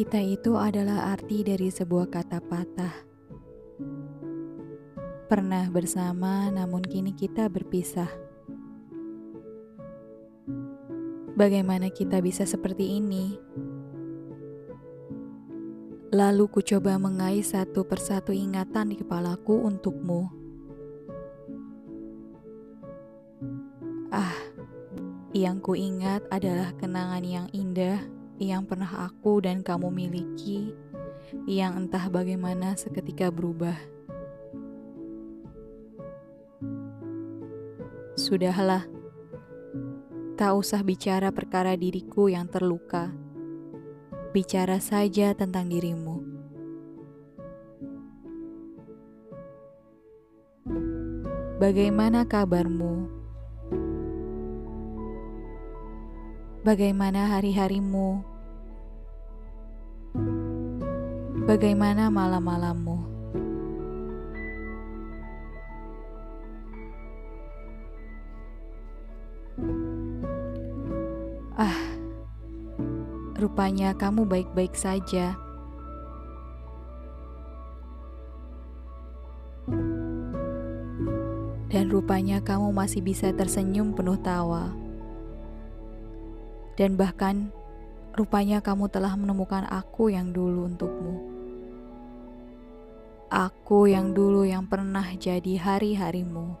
Kita itu adalah arti dari sebuah kata patah. Pernah bersama, namun kini kita berpisah. Bagaimana kita bisa seperti ini? Lalu ku coba mengais satu persatu ingatan di kepalaku untukmu. Ah, yang ku ingat adalah kenangan yang indah yang pernah aku dan kamu miliki, yang entah bagaimana seketika berubah. Sudahlah, tak usah bicara perkara diriku yang terluka. Bicara saja tentang dirimu. Bagaimana kabarmu? Bagaimana hari-harimu? Bagaimana malam-malammu? Ah, rupanya kamu baik-baik saja. Dan rupanya kamu masih bisa tersenyum penuh tawa dan bahkan rupanya kamu telah menemukan aku yang dulu untukmu. Aku yang dulu yang pernah jadi hari-harimu.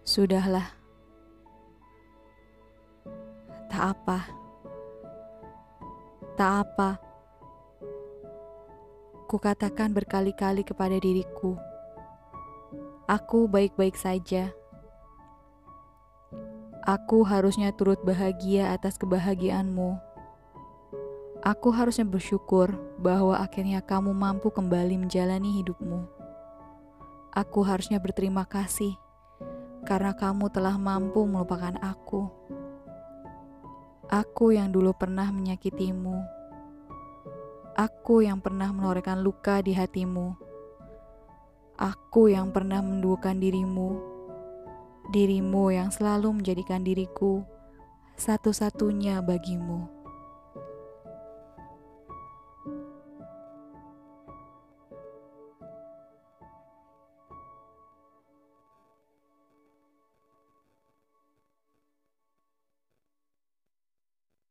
Sudahlah, tak apa, tak apa. Kukatakan berkali-kali kepada diriku, aku baik-baik saja. Aku harusnya turut bahagia atas kebahagiaanmu. Aku harusnya bersyukur bahwa akhirnya kamu mampu kembali menjalani hidupmu. Aku harusnya berterima kasih karena kamu telah mampu melupakan aku. Aku yang dulu pernah menyakitimu. Aku yang pernah menorehkan luka di hatimu. Aku yang pernah menduakan dirimu dirimu yang selalu menjadikan diriku satu-satunya bagimu.